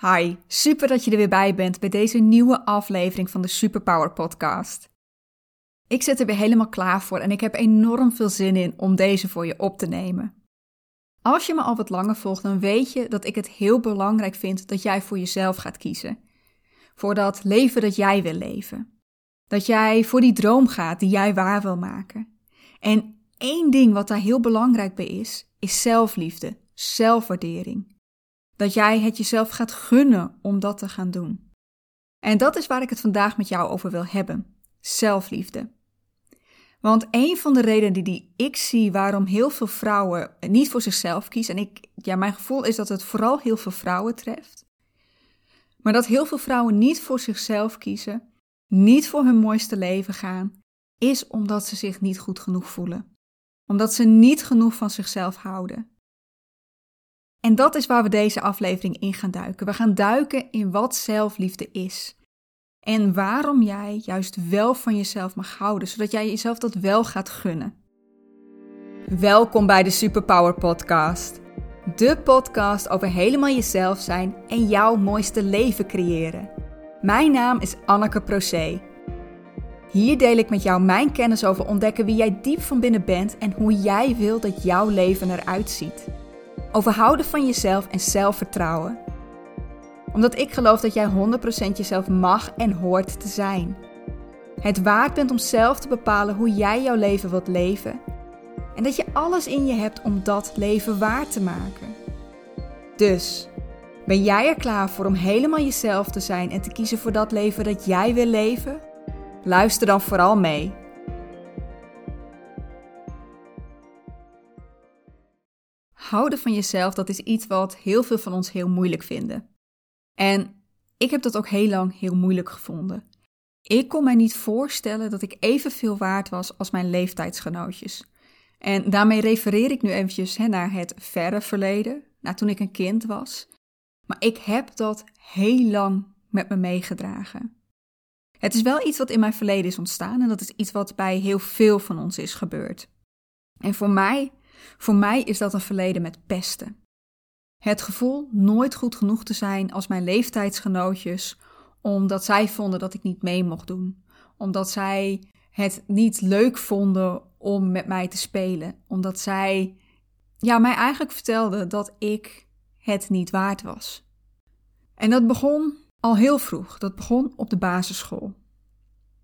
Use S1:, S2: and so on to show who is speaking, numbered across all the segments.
S1: Hi, super dat je er weer bij bent bij deze nieuwe aflevering van de Superpower Podcast. Ik zit er weer helemaal klaar voor en ik heb enorm veel zin in om deze voor je op te nemen. Als je me al wat langer volgt, dan weet je dat ik het heel belangrijk vind dat jij voor jezelf gaat kiezen. Voor dat leven dat jij wil leven. Dat jij voor die droom gaat die jij waar wil maken. En één ding wat daar heel belangrijk bij is, is zelfliefde, zelfwaardering. Dat jij het jezelf gaat gunnen om dat te gaan doen. En dat is waar ik het vandaag met jou over wil hebben: zelfliefde. Want een van de redenen die ik zie waarom heel veel vrouwen niet voor zichzelf kiezen, en ik, ja, mijn gevoel is dat het vooral heel veel vrouwen treft, maar dat heel veel vrouwen niet voor zichzelf kiezen, niet voor hun mooiste leven gaan, is omdat ze zich niet goed genoeg voelen. Omdat ze niet genoeg van zichzelf houden. En dat is waar we deze aflevering in gaan duiken. We gaan duiken in wat zelfliefde is. En waarom jij juist wel van jezelf mag houden, zodat jij jezelf dat wel gaat gunnen. Welkom bij de Superpower Podcast. De podcast over helemaal jezelf zijn en jouw mooiste leven creëren. Mijn naam is Anneke Procé. Hier deel ik met jou mijn kennis over ontdekken wie jij diep van binnen bent en hoe jij wil dat jouw leven eruit ziet. Over houden van jezelf en zelfvertrouwen. Omdat ik geloof dat jij 100% jezelf mag en hoort te zijn. Het waard bent om zelf te bepalen hoe jij jouw leven wilt leven. En dat je alles in je hebt om dat leven waar te maken. Dus, ben jij er klaar voor om helemaal jezelf te zijn en te kiezen voor dat leven dat jij wil leven? Luister dan vooral mee. Houden van jezelf, dat is iets wat heel veel van ons heel moeilijk vinden. En ik heb dat ook heel lang heel moeilijk gevonden. Ik kon mij niet voorstellen dat ik evenveel waard was als mijn leeftijdsgenootjes. En daarmee refereer ik nu eventjes hè, naar het verre verleden, naar toen ik een kind was. Maar ik heb dat heel lang met me meegedragen. Het is wel iets wat in mijn verleden is ontstaan en dat is iets wat bij heel veel van ons is gebeurd. En voor mij, voor mij is dat een verleden met pesten. Het gevoel nooit goed genoeg te zijn als mijn leeftijdsgenootjes, omdat zij vonden dat ik niet mee mocht doen, omdat zij het niet leuk vonden om met mij te spelen, omdat zij ja, mij eigenlijk vertelden dat ik het niet waard was. En dat begon al heel vroeg. Dat begon op de basisschool.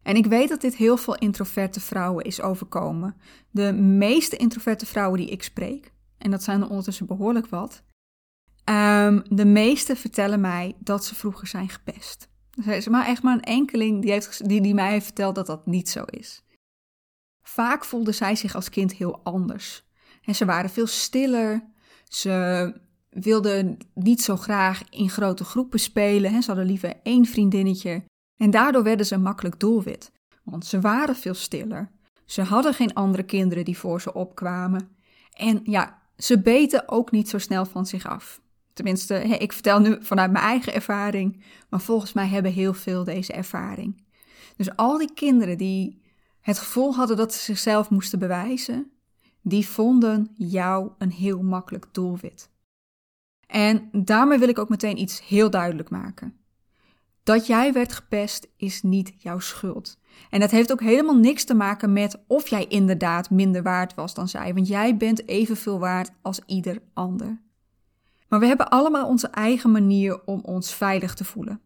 S1: En ik weet dat dit heel veel introverte vrouwen is overkomen. De meeste introverte vrouwen die ik spreek, en dat zijn er ondertussen behoorlijk wat, um, de meeste vertellen mij dat ze vroeger zijn gepest. Er is maar echt maar een enkeling die, heeft, die, die mij heeft verteld dat dat niet zo is. Vaak voelden zij zich als kind heel anders. En ze waren veel stiller. Ze wilden niet zo graag in grote groepen spelen. Ze hadden liever één vriendinnetje. En daardoor werden ze makkelijk doelwit. Want ze waren veel stiller. Ze hadden geen andere kinderen die voor ze opkwamen. En ja, ze beten ook niet zo snel van zich af. Tenminste, ik vertel nu vanuit mijn eigen ervaring, maar volgens mij hebben heel veel deze ervaring. Dus al die kinderen die het gevoel hadden dat ze zichzelf moesten bewijzen, die vonden jou een heel makkelijk doelwit. En daarmee wil ik ook meteen iets heel duidelijk maken. Dat jij werd gepest is niet jouw schuld. En dat heeft ook helemaal niks te maken met of jij inderdaad minder waard was dan zij, want jij bent evenveel waard als ieder ander. Maar we hebben allemaal onze eigen manier om ons veilig te voelen.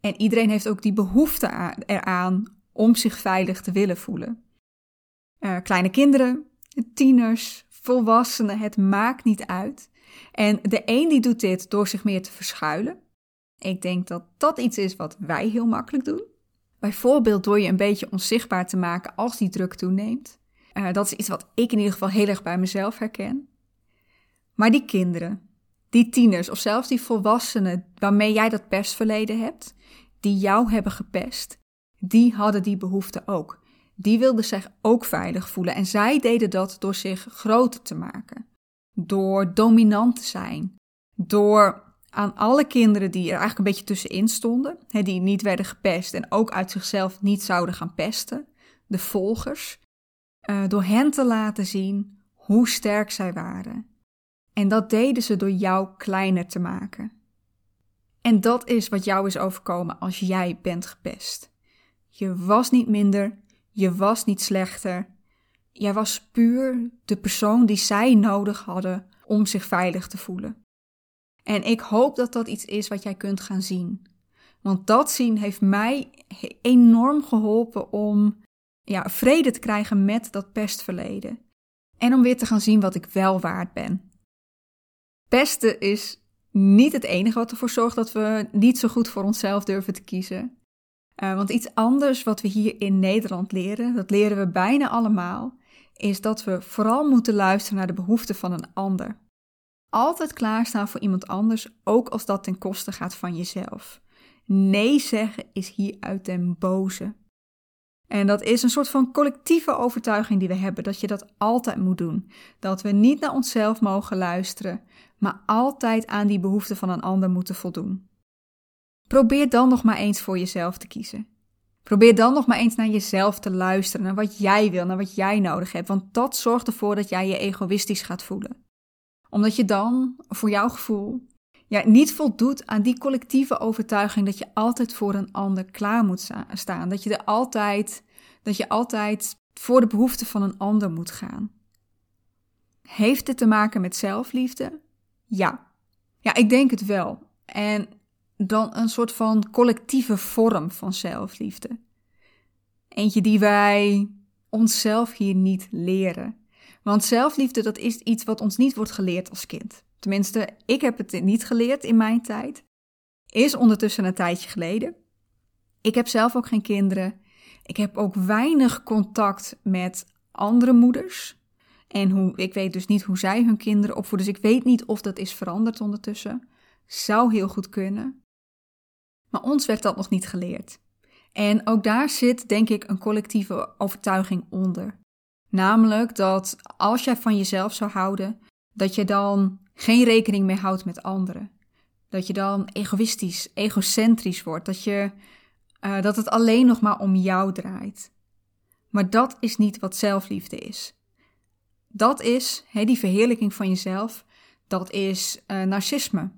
S1: En iedereen heeft ook die behoefte eraan om zich veilig te willen voelen. Uh, kleine kinderen, tieners, volwassenen, het maakt niet uit. En de een die doet dit door zich meer te verschuilen. Ik denk dat dat iets is wat wij heel makkelijk doen. Bijvoorbeeld door je een beetje onzichtbaar te maken als die druk toeneemt. Uh, dat is iets wat ik in ieder geval heel erg bij mezelf herken. Maar die kinderen, die tieners of zelfs die volwassenen waarmee jij dat pestverleden hebt, die jou hebben gepest, die hadden die behoefte ook. Die wilden zich ook veilig voelen en zij deden dat door zich groter te maken door dominant te zijn, door aan alle kinderen die er eigenlijk een beetje tussenin stonden, hè, die niet werden gepest en ook uit zichzelf niet zouden gaan pesten, de volgers, uh, door hen te laten zien hoe sterk zij waren. En dat deden ze door jou kleiner te maken. En dat is wat jou is overkomen als jij bent gepest. Je was niet minder, je was niet slechter. Jij was puur de persoon die zij nodig hadden om zich veilig te voelen. En ik hoop dat dat iets is wat jij kunt gaan zien. Want dat zien heeft mij enorm geholpen om ja, vrede te krijgen met dat pestverleden. En om weer te gaan zien wat ik wel waard ben. Pesten is niet het enige wat ervoor zorgt dat we niet zo goed voor onszelf durven te kiezen. Uh, want iets anders wat we hier in Nederland leren, dat leren we bijna allemaal, is dat we vooral moeten luisteren naar de behoeften van een ander. Altijd klaarstaan voor iemand anders, ook als dat ten koste gaat van jezelf. Nee zeggen is hier uit den boze. En dat is een soort van collectieve overtuiging die we hebben, dat je dat altijd moet doen. Dat we niet naar onszelf mogen luisteren, maar altijd aan die behoeften van een ander moeten voldoen. Probeer dan nog maar eens voor jezelf te kiezen. Probeer dan nog maar eens naar jezelf te luisteren, naar wat jij wil, naar wat jij nodig hebt, want dat zorgt ervoor dat jij je egoïstisch gaat voelen. Omdat je dan, voor jouw gevoel, ja, niet voldoet aan die collectieve overtuiging dat je altijd voor een ander klaar moet staan. Dat je er altijd, dat je altijd voor de behoeften van een ander moet gaan. Heeft dit te maken met zelfliefde? Ja. Ja, ik denk het wel. En dan een soort van collectieve vorm van zelfliefde. Eentje die wij onszelf hier niet leren. Want zelfliefde, dat is iets wat ons niet wordt geleerd als kind. Tenminste, ik heb het niet geleerd in mijn tijd. Is ondertussen een tijdje geleden. Ik heb zelf ook geen kinderen. Ik heb ook weinig contact met andere moeders. En hoe, ik weet dus niet hoe zij hun kinderen opvoeden. Dus ik weet niet of dat is veranderd ondertussen. Zou heel goed kunnen. Maar ons werd dat nog niet geleerd. En ook daar zit, denk ik, een collectieve overtuiging onder. Namelijk dat als jij van jezelf zou houden, dat je dan geen rekening meer houdt met anderen. Dat je dan egoïstisch, egocentrisch wordt. Dat, je, uh, dat het alleen nog maar om jou draait. Maar dat is niet wat zelfliefde is. Dat is die verheerlijking van jezelf. Dat is uh, narcisme.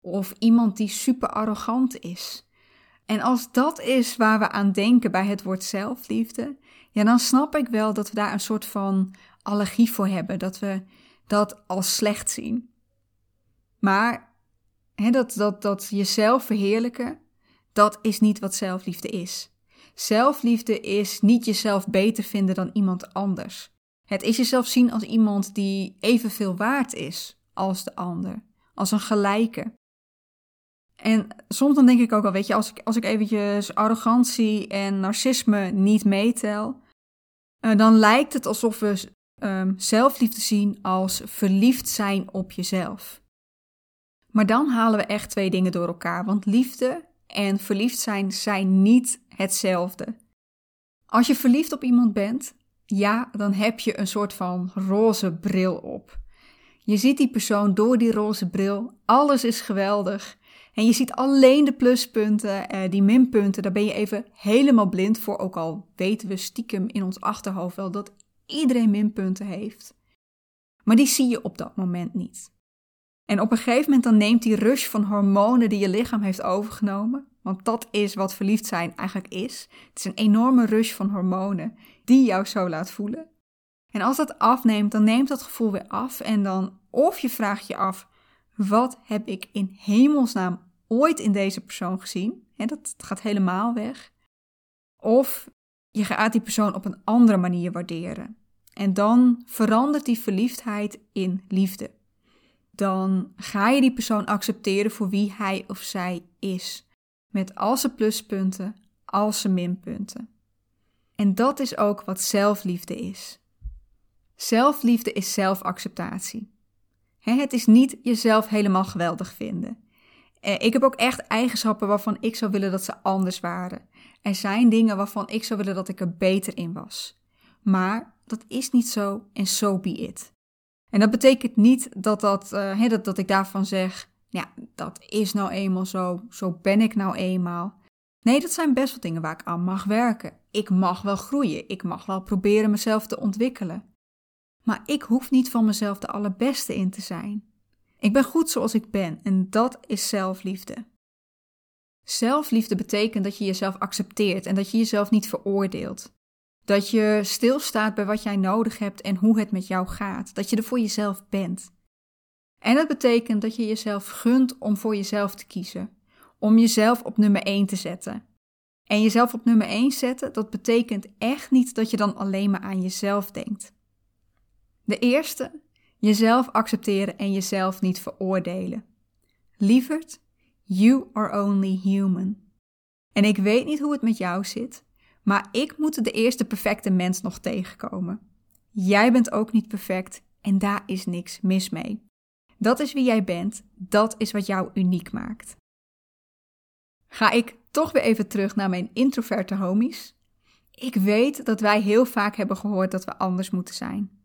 S1: Of iemand die super arrogant is. En als dat is waar we aan denken bij het woord zelfliefde, ja, dan snap ik wel dat we daar een soort van allergie voor hebben. Dat we dat als slecht zien. Maar hè, dat, dat, dat jezelf verheerlijken, dat is niet wat zelfliefde is. Zelfliefde is niet jezelf beter vinden dan iemand anders. Het is jezelf zien als iemand die evenveel waard is als de ander, als een gelijke. En soms dan denk ik ook al, weet je, als ik, als ik eventjes arrogantie en narcisme niet meetel, uh, dan lijkt het alsof we um, zelfliefde zien als verliefd zijn op jezelf. Maar dan halen we echt twee dingen door elkaar, want liefde en verliefd zijn zijn niet hetzelfde. Als je verliefd op iemand bent, ja, dan heb je een soort van roze bril op. Je ziet die persoon door die roze bril, alles is geweldig. En je ziet alleen de pluspunten, eh, die minpunten, daar ben je even helemaal blind voor. Ook al weten we stiekem in ons achterhoofd wel dat iedereen minpunten heeft. Maar die zie je op dat moment niet. En op een gegeven moment dan neemt die rush van hormonen die je lichaam heeft overgenomen, want dat is wat verliefd zijn eigenlijk is. Het is een enorme rush van hormonen die jou zo laat voelen. En als dat afneemt, dan neemt dat gevoel weer af en dan of je vraagt je af, wat heb ik in hemelsnaam ooit in deze persoon gezien? En dat gaat helemaal weg. Of je gaat die persoon op een andere manier waarderen. En dan verandert die verliefdheid in liefde. Dan ga je die persoon accepteren voor wie hij of zij is. Met al zijn pluspunten, al zijn minpunten. En dat is ook wat zelfliefde is. Zelfliefde is zelfacceptatie. Het is niet jezelf helemaal geweldig vinden. Eh, ik heb ook echt eigenschappen waarvan ik zou willen dat ze anders waren. Er zijn dingen waarvan ik zou willen dat ik er beter in was. Maar dat is niet zo en so be it. En dat betekent niet dat, dat, uh, dat, dat ik daarvan zeg, ja, dat is nou eenmaal zo, zo ben ik nou eenmaal. Nee, dat zijn best wel dingen waar ik aan mag werken. Ik mag wel groeien, ik mag wel proberen mezelf te ontwikkelen. Maar ik hoef niet van mezelf de allerbeste in te zijn. Ik ben goed zoals ik ben en dat is zelfliefde. Zelfliefde betekent dat je jezelf accepteert en dat je jezelf niet veroordeelt. Dat je stilstaat bij wat jij nodig hebt en hoe het met jou gaat. Dat je er voor jezelf bent. En het betekent dat je jezelf gunt om voor jezelf te kiezen. Om jezelf op nummer 1 te zetten. En jezelf op nummer 1 zetten, dat betekent echt niet dat je dan alleen maar aan jezelf denkt. De eerste, jezelf accepteren en jezelf niet veroordelen. Lieverd, you are only human. En ik weet niet hoe het met jou zit, maar ik moet de eerste perfecte mens nog tegenkomen. Jij bent ook niet perfect en daar is niks mis mee. Dat is wie jij bent, dat is wat jou uniek maakt. Ga ik toch weer even terug naar mijn introverte homies. Ik weet dat wij heel vaak hebben gehoord dat we anders moeten zijn.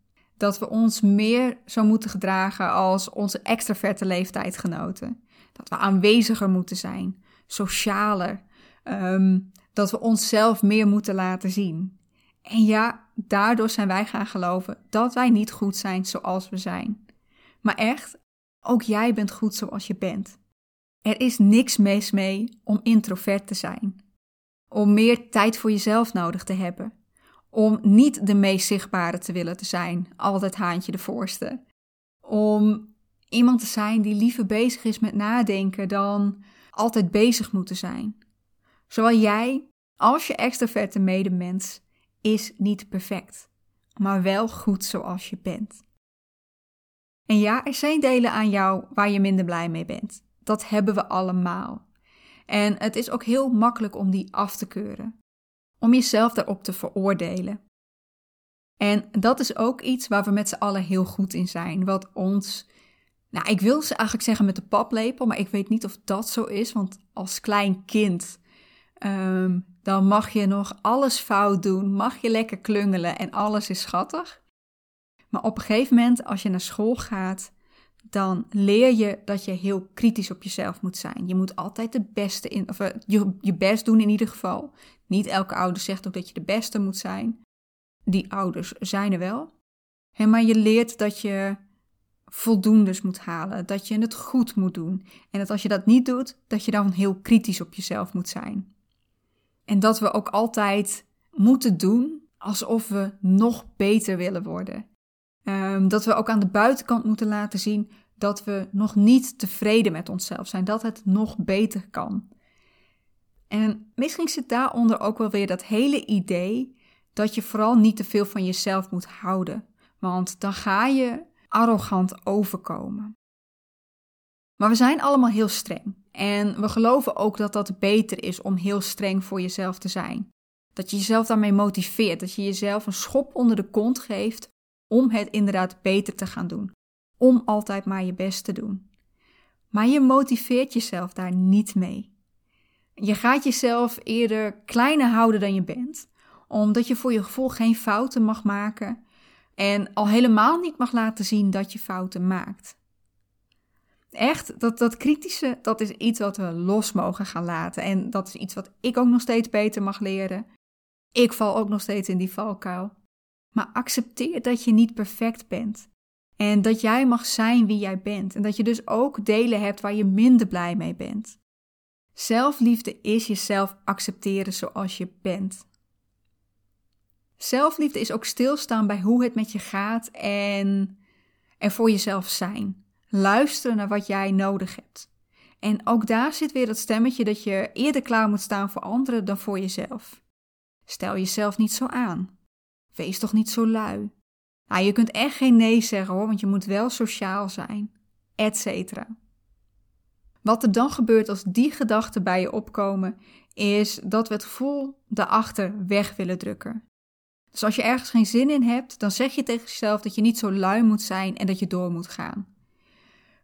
S1: Dat we ons meer zo moeten gedragen als onze extraverte leeftijdgenoten. Dat we aanweziger moeten zijn, socialer. Ehm, dat we onszelf meer moeten laten zien. En ja, daardoor zijn wij gaan geloven dat wij niet goed zijn zoals we zijn. Maar echt, ook jij bent goed zoals je bent. Er is niks mis mee om introvert te zijn. Om meer tijd voor jezelf nodig te hebben. Om niet de meest zichtbare te willen te zijn, altijd haantje de voorste. Om iemand te zijn die liever bezig is met nadenken dan altijd bezig moeten zijn. Zowel jij als je extraverte medemens is niet perfect, maar wel goed zoals je bent. En ja, er zijn delen aan jou waar je minder blij mee bent. Dat hebben we allemaal. En het is ook heel makkelijk om die af te keuren. Om jezelf daarop te veroordelen. En dat is ook iets waar we met z'n allen heel goed in zijn. Wat ons, nou, ik wil ze eigenlijk zeggen met de paplepel, maar ik weet niet of dat zo is. Want als klein kind, ehm, dan mag je nog alles fout doen, mag je lekker klungelen en alles is schattig. Maar op een gegeven moment, als je naar school gaat, dan leer je dat je heel kritisch op jezelf moet zijn. Je moet altijd de beste in, of eh, je, je best doen in ieder geval. Niet elke ouder zegt ook dat je de beste moet zijn. Die ouders zijn er wel. maar je leert dat je voldoendes moet halen, dat je het goed moet doen. En dat als je dat niet doet, dat je dan heel kritisch op jezelf moet zijn. En dat we ook altijd moeten doen alsof we nog beter willen worden. Um, dat we ook aan de buitenkant moeten laten zien dat we nog niet tevreden met onszelf zijn, dat het nog beter kan. En misschien zit daaronder ook wel weer dat hele idee dat je vooral niet te veel van jezelf moet houden, want dan ga je arrogant overkomen. Maar we zijn allemaal heel streng en we geloven ook dat dat beter is om heel streng voor jezelf te zijn. Dat je jezelf daarmee motiveert, dat je jezelf een schop onder de kont geeft om het inderdaad beter te gaan doen. Om altijd maar je best te doen. Maar je motiveert jezelf daar niet mee. Je gaat jezelf eerder kleiner houden dan je bent, omdat je voor je gevoel geen fouten mag maken en al helemaal niet mag laten zien dat je fouten maakt. Echt, dat, dat kritische, dat is iets wat we los mogen gaan laten. En dat is iets wat ik ook nog steeds beter mag leren. Ik val ook nog steeds in die valkuil. Maar accepteer dat je niet perfect bent. En dat jij mag zijn wie jij bent. En dat je dus ook delen hebt waar je minder blij mee bent. Zelfliefde is jezelf accepteren zoals je bent. Zelfliefde is ook stilstaan bij hoe het met je gaat en er voor jezelf zijn. Luisteren naar wat jij nodig hebt. En ook daar zit weer dat stemmetje dat je eerder klaar moet staan voor anderen dan voor jezelf. Stel jezelf niet zo aan. Wees toch niet zo lui. Nou, je kunt echt geen nee zeggen hoor, want je moet wel sociaal zijn, etc. Wat er dan gebeurt als die gedachten bij je opkomen, is dat we het gevoel daarachter weg willen drukken. Dus als je ergens geen zin in hebt, dan zeg je tegen jezelf dat je niet zo lui moet zijn en dat je door moet gaan.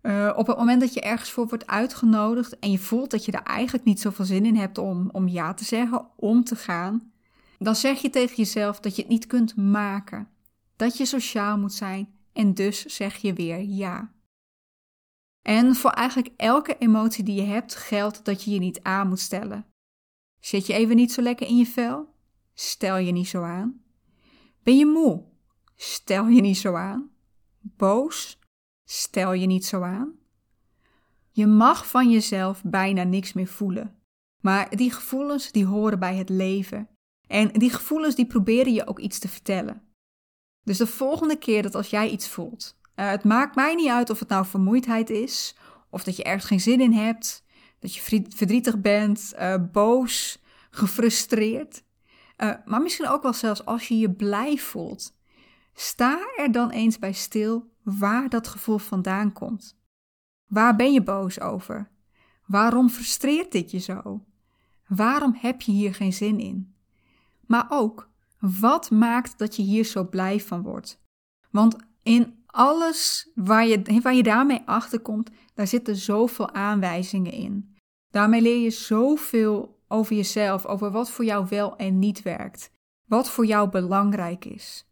S1: Uh, op het moment dat je ergens voor wordt uitgenodigd en je voelt dat je er eigenlijk niet zoveel zin in hebt om, om ja te zeggen, om te gaan, dan zeg je tegen jezelf dat je het niet kunt maken, dat je sociaal moet zijn en dus zeg je weer ja. En voor eigenlijk elke emotie die je hebt geldt dat je je niet aan moet stellen. Zit je even niet zo lekker in je vel? Stel je niet zo aan. Ben je moe? Stel je niet zo aan. Boos? Stel je niet zo aan. Je mag van jezelf bijna niks meer voelen. Maar die gevoelens die horen bij het leven. En die gevoelens die proberen je ook iets te vertellen. Dus de volgende keer dat als jij iets voelt, uh, het maakt mij niet uit of het nou vermoeidheid is, of dat je ergens geen zin in hebt, dat je verdrietig bent, uh, boos, gefrustreerd. Uh, maar misschien ook wel zelfs als je je blij voelt. Sta er dan eens bij stil waar dat gevoel vandaan komt. Waar ben je boos over? Waarom frustreert dit je zo? Waarom heb je hier geen zin in? Maar ook, wat maakt dat je hier zo blij van wordt? Want in alles waar je, je daarmee achterkomt, daar zitten zoveel aanwijzingen in. Daarmee leer je zoveel over jezelf, over wat voor jou wel en niet werkt, wat voor jou belangrijk is.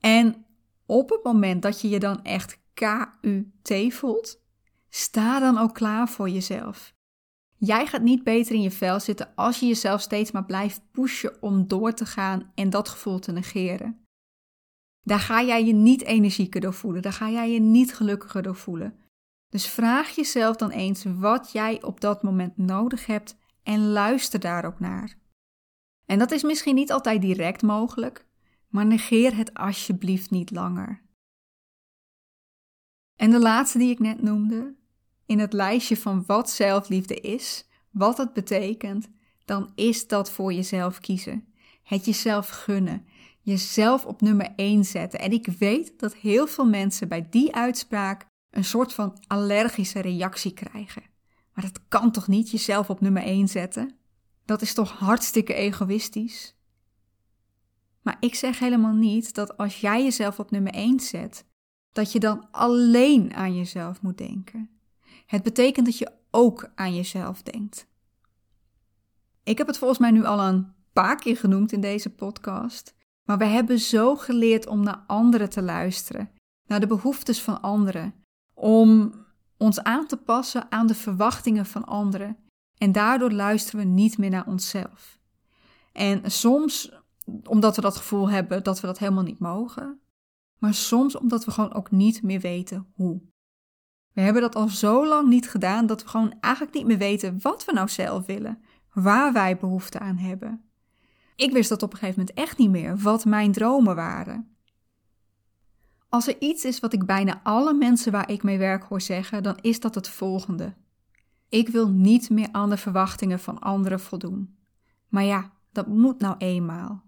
S1: En op het moment dat je je dan echt KUT voelt, sta dan ook klaar voor jezelf. Jij gaat niet beter in je vel zitten als je jezelf steeds maar blijft pushen om door te gaan en dat gevoel te negeren. Daar ga jij je niet energieker door voelen, daar ga jij je niet gelukkiger door voelen. Dus vraag jezelf dan eens wat jij op dat moment nodig hebt en luister daar ook naar. En dat is misschien niet altijd direct mogelijk, maar negeer het alsjeblieft niet langer. En de laatste die ik net noemde, in het lijstje van wat zelfliefde is, wat het betekent, dan is dat voor jezelf kiezen. Het jezelf gunnen, jezelf op nummer 1 zetten. En ik weet dat heel veel mensen bij die uitspraak een soort van allergische reactie krijgen. Maar dat kan toch niet jezelf op nummer 1 zetten? Dat is toch hartstikke egoïstisch? Maar ik zeg helemaal niet dat als jij jezelf op nummer 1 zet, dat je dan alleen aan jezelf moet denken. Het betekent dat je ook aan jezelf denkt. Ik heb het volgens mij nu al een paar keer genoemd in deze podcast, maar we hebben zo geleerd om naar anderen te luisteren, naar de behoeftes van anderen, om ons aan te passen aan de verwachtingen van anderen. En daardoor luisteren we niet meer naar onszelf. En soms omdat we dat gevoel hebben dat we dat helemaal niet mogen, maar soms omdat we gewoon ook niet meer weten hoe. We hebben dat al zo lang niet gedaan dat we gewoon eigenlijk niet meer weten wat we nou zelf willen, waar wij behoefte aan hebben. Ik wist dat op een gegeven moment echt niet meer, wat mijn dromen waren. Als er iets is wat ik bijna alle mensen waar ik mee werk hoor zeggen, dan is dat het volgende. Ik wil niet meer aan de verwachtingen van anderen voldoen. Maar ja, dat moet nou eenmaal.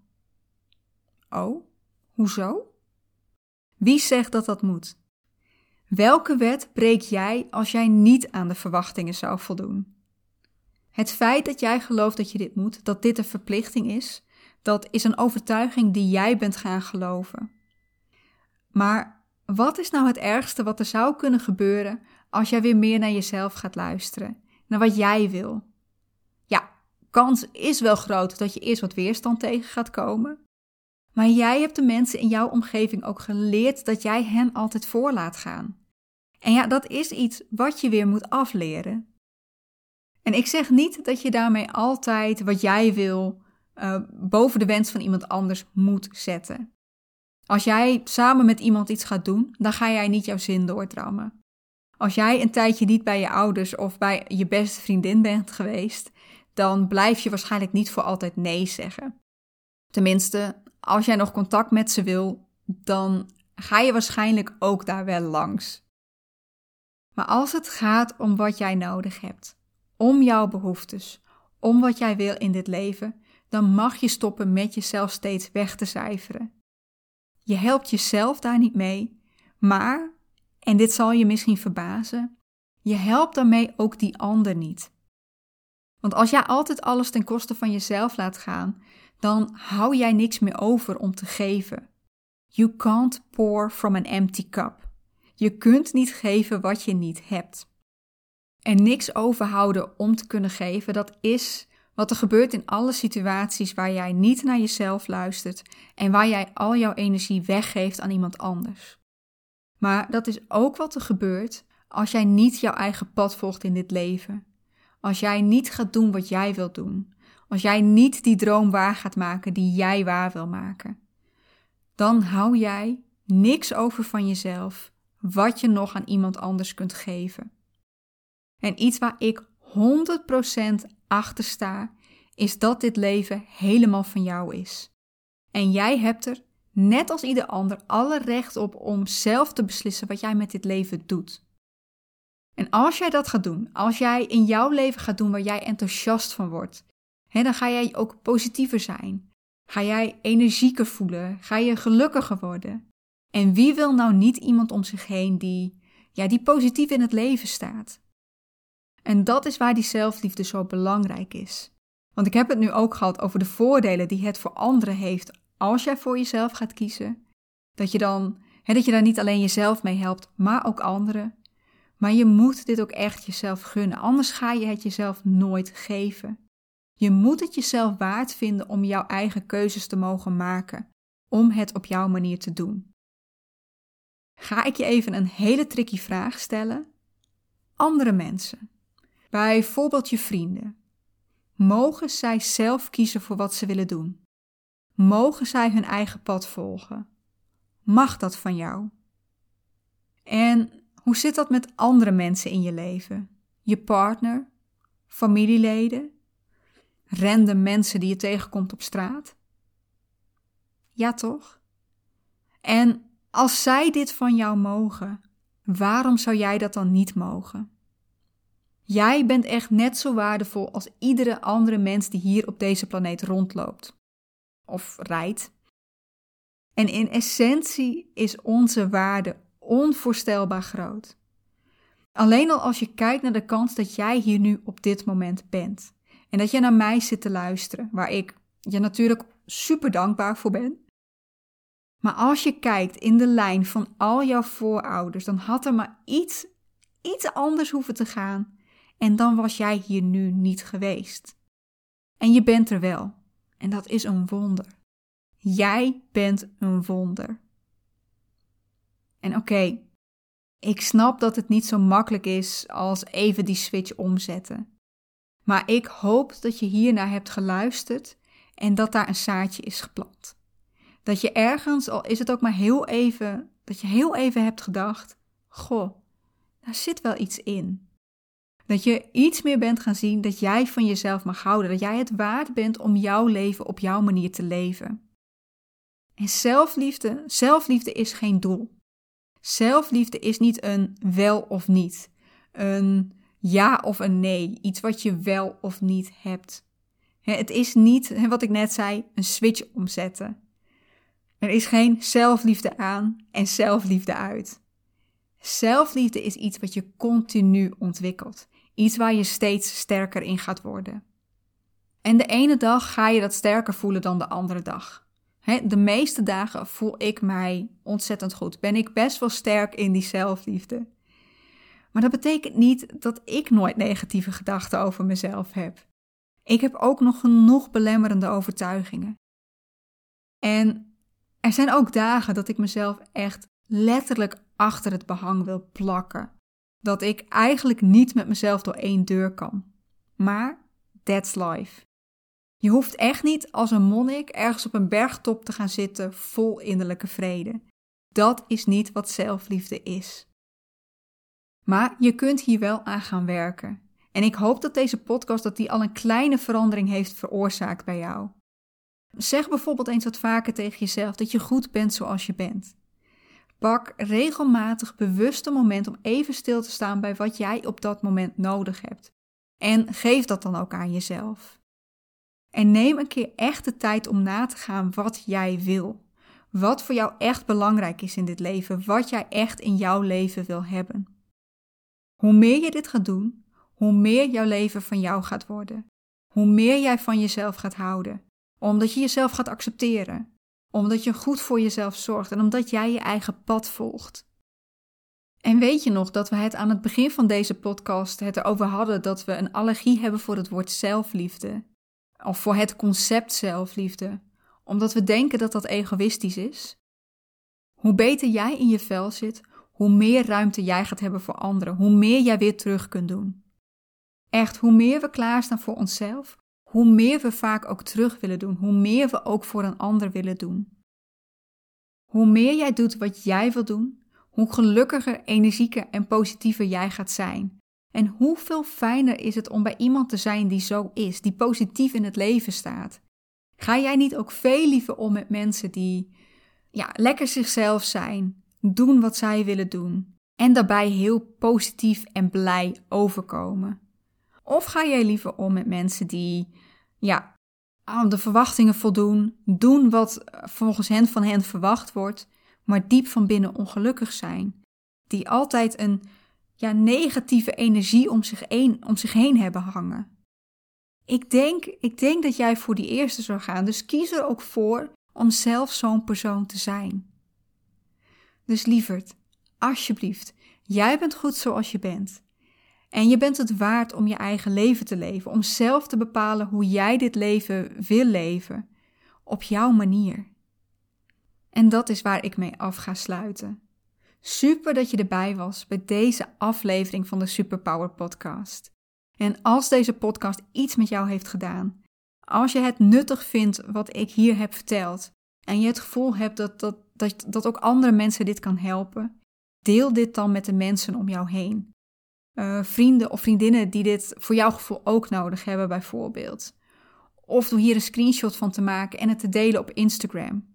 S1: Oh, hoezo? Wie zegt dat dat moet? Welke wet breek jij als jij niet aan de verwachtingen zou voldoen? Het feit dat jij gelooft dat je dit moet, dat dit een verplichting is, dat is een overtuiging die jij bent gaan geloven. Maar wat is nou het ergste wat er zou kunnen gebeuren als jij weer meer naar jezelf gaat luisteren, naar wat jij wil? Ja, kans is wel groot dat je eerst wat weerstand tegen gaat komen. Maar jij hebt de mensen in jouw omgeving ook geleerd dat jij hen altijd voor laat gaan. En ja, dat is iets wat je weer moet afleren. En ik zeg niet dat je daarmee altijd wat jij wil uh, boven de wens van iemand anders moet zetten. Als jij samen met iemand iets gaat doen, dan ga jij niet jouw zin doordrammen. Als jij een tijdje niet bij je ouders of bij je beste vriendin bent geweest, dan blijf je waarschijnlijk niet voor altijd nee zeggen. Tenminste, als jij nog contact met ze wil, dan ga je waarschijnlijk ook daar wel langs. Maar als het gaat om wat jij nodig hebt, om jouw behoeftes, om wat jij wil in dit leven, dan mag je stoppen met jezelf steeds weg te cijferen. Je helpt jezelf daar niet mee, maar, en dit zal je misschien verbazen, je helpt daarmee ook die ander niet. Want als jij altijd alles ten koste van jezelf laat gaan, dan hou jij niks meer over om te geven. You can't pour from an empty cup. Je kunt niet geven wat je niet hebt. En niks overhouden om te kunnen geven, dat is wat er gebeurt in alle situaties waar jij niet naar jezelf luistert en waar jij al jouw energie weggeeft aan iemand anders. Maar dat is ook wat er gebeurt als jij niet jouw eigen pad volgt in dit leven. Als jij niet gaat doen wat jij wilt doen. Als jij niet die droom waar gaat maken die jij waar wil maken. Dan hou jij niks over van jezelf wat je nog aan iemand anders kunt geven. En iets waar ik 100% achter sta, is dat dit leven helemaal van jou is. En jij hebt er, net als ieder ander, alle recht op om zelf te beslissen wat jij met dit leven doet. En als jij dat gaat doen, als jij in jouw leven gaat doen waar jij enthousiast van wordt, dan ga jij ook positiever zijn. Ga jij energieker voelen? Ga je gelukkiger worden? En wie wil nou niet iemand om zich heen die, ja, die positief in het leven staat? En dat is waar die zelfliefde zo belangrijk is. Want ik heb het nu ook gehad over de voordelen die het voor anderen heeft als jij voor jezelf gaat kiezen. Dat je dan, dat je daar niet alleen jezelf mee helpt, maar ook anderen. Maar je moet dit ook echt jezelf gunnen, anders ga je het jezelf nooit geven. Je moet het jezelf waard vinden om jouw eigen keuzes te mogen maken, om het op jouw manier te doen. Ga ik je even een hele tricky vraag stellen? Andere mensen, bijvoorbeeld je vrienden, mogen zij zelf kiezen voor wat ze willen doen? Mogen zij hun eigen pad volgen? Mag dat van jou? En hoe zit dat met andere mensen in je leven? Je partner, familieleden, random mensen die je tegenkomt op straat? Ja, toch? En als zij dit van jou mogen, waarom zou jij dat dan niet mogen? Jij bent echt net zo waardevol als iedere andere mens die hier op deze planeet rondloopt of rijdt. En in essentie is onze waarde onvoorstelbaar groot. Alleen al als je kijkt naar de kans dat jij hier nu op dit moment bent. En dat je naar mij zit te luisteren, waar ik je natuurlijk super dankbaar voor ben. Maar als je kijkt in de lijn van al jouw voorouders, dan had er maar iets, iets anders hoeven te gaan. En dan was jij hier nu niet geweest. En je bent er wel. En dat is een wonder. Jij bent een wonder. En oké, ik snap dat het niet zo makkelijk is als even die switch omzetten. Maar ik hoop dat je hiernaar hebt geluisterd en dat daar een zaadje is geplant. Dat je ergens, al is het ook maar heel even, dat je heel even hebt gedacht: Goh, daar zit wel iets in. Dat je iets meer bent gaan zien dat jij van jezelf mag houden. Dat jij het waard bent om jouw leven op jouw manier te leven. En zelfliefde, zelfliefde is geen doel. Zelfliefde is niet een wel of niet. Een ja of een nee. Iets wat je wel of niet hebt. Het is niet, wat ik net zei, een switch omzetten. Er is geen zelfliefde aan en zelfliefde uit. Zelfliefde is iets wat je continu ontwikkelt. Iets waar je steeds sterker in gaat worden. En de ene dag ga je dat sterker voelen dan de andere dag. de meeste dagen voel ik mij ontzettend goed. Ben ik best wel sterk in die zelfliefde. Maar dat betekent niet dat ik nooit negatieve gedachten over mezelf heb. Ik heb ook nog genoeg belemmerende overtuigingen. En er zijn ook dagen dat ik mezelf echt letterlijk achter het behang wil plakken dat ik eigenlijk niet met mezelf door één deur kan. Maar that's life. Je hoeft echt niet als een monnik ergens op een bergtop te gaan zitten vol innerlijke vrede. Dat is niet wat zelfliefde is. Maar je kunt hier wel aan gaan werken. En ik hoop dat deze podcast dat die al een kleine verandering heeft veroorzaakt bij jou. Zeg bijvoorbeeld eens wat vaker tegen jezelf dat je goed bent zoals je bent. Pak regelmatig bewust een moment om even stil te staan bij wat jij op dat moment nodig hebt. En geef dat dan ook aan jezelf. En neem een keer echt de tijd om na te gaan wat jij wil. Wat voor jou echt belangrijk is in dit leven, wat jij echt in jouw leven wil hebben. Hoe meer je dit gaat doen, hoe meer jouw leven van jou gaat worden. Hoe meer jij van jezelf gaat houden, omdat je jezelf gaat accepteren omdat je goed voor jezelf zorgt en omdat jij je eigen pad volgt. En weet je nog dat we het aan het begin van deze podcast het erover hadden dat we een allergie hebben voor het woord zelfliefde? Of voor het concept zelfliefde, omdat we denken dat dat egoïstisch is? Hoe beter jij in je vel zit, hoe meer ruimte jij gaat hebben voor anderen, hoe meer jij weer terug kunt doen. Echt, hoe meer we klaarstaan voor onszelf, hoe meer we vaak ook terug willen doen, hoe meer we ook voor een ander willen doen. Hoe meer jij doet wat jij wil doen, hoe gelukkiger, energieker en positiever jij gaat zijn. En hoeveel fijner is het om bij iemand te zijn die zo is, die positief in het leven staat? Ga jij niet ook veel liever om met mensen die ja, lekker zichzelf zijn, doen wat zij willen doen en daarbij heel positief en blij overkomen? Of ga jij liever om met mensen die ja, aan de verwachtingen voldoen, doen wat volgens hen van hen verwacht wordt, maar diep van binnen ongelukkig zijn? Die altijd een ja, negatieve energie om zich, heen, om zich heen hebben hangen. Ik denk, ik denk dat jij voor die eerste zou gaan, dus kies er ook voor om zelf zo'n persoon te zijn. Dus lieverd, alsjeblieft, jij bent goed zoals je bent. En je bent het waard om je eigen leven te leven, om zelf te bepalen hoe jij dit leven wil leven, op jouw manier. En dat is waar ik mee af ga sluiten. Super dat je erbij was bij deze aflevering van de Superpower Podcast. En als deze podcast iets met jou heeft gedaan, als je het nuttig vindt wat ik hier heb verteld en je het gevoel hebt dat, dat, dat, dat ook andere mensen dit kan helpen, deel dit dan met de mensen om jou heen. Uh, vrienden of vriendinnen die dit voor jouw gevoel ook nodig hebben, bijvoorbeeld. Of door hier een screenshot van te maken en het te delen op Instagram.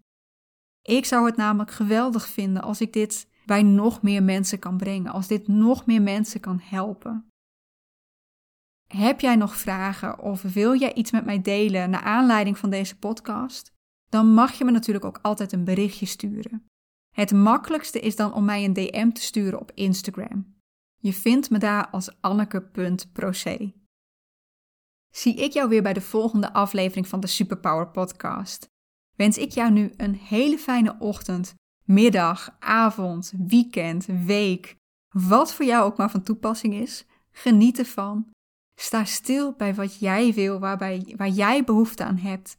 S1: Ik zou het namelijk geweldig vinden als ik dit bij nog meer mensen kan brengen, als dit nog meer mensen kan helpen. Heb jij nog vragen of wil jij iets met mij delen naar aanleiding van deze podcast? Dan mag je me natuurlijk ook altijd een berichtje sturen. Het makkelijkste is dan om mij een DM te sturen op Instagram. Je vindt me daar als anneke.proce. Zie ik jou weer bij de volgende aflevering van de Superpower Podcast. Wens ik jou nu een hele fijne ochtend, middag, avond, weekend, week, wat voor jou ook maar van toepassing is. Geniet ervan. Sta stil bij wat jij wil, waarbij, waar jij behoefte aan hebt.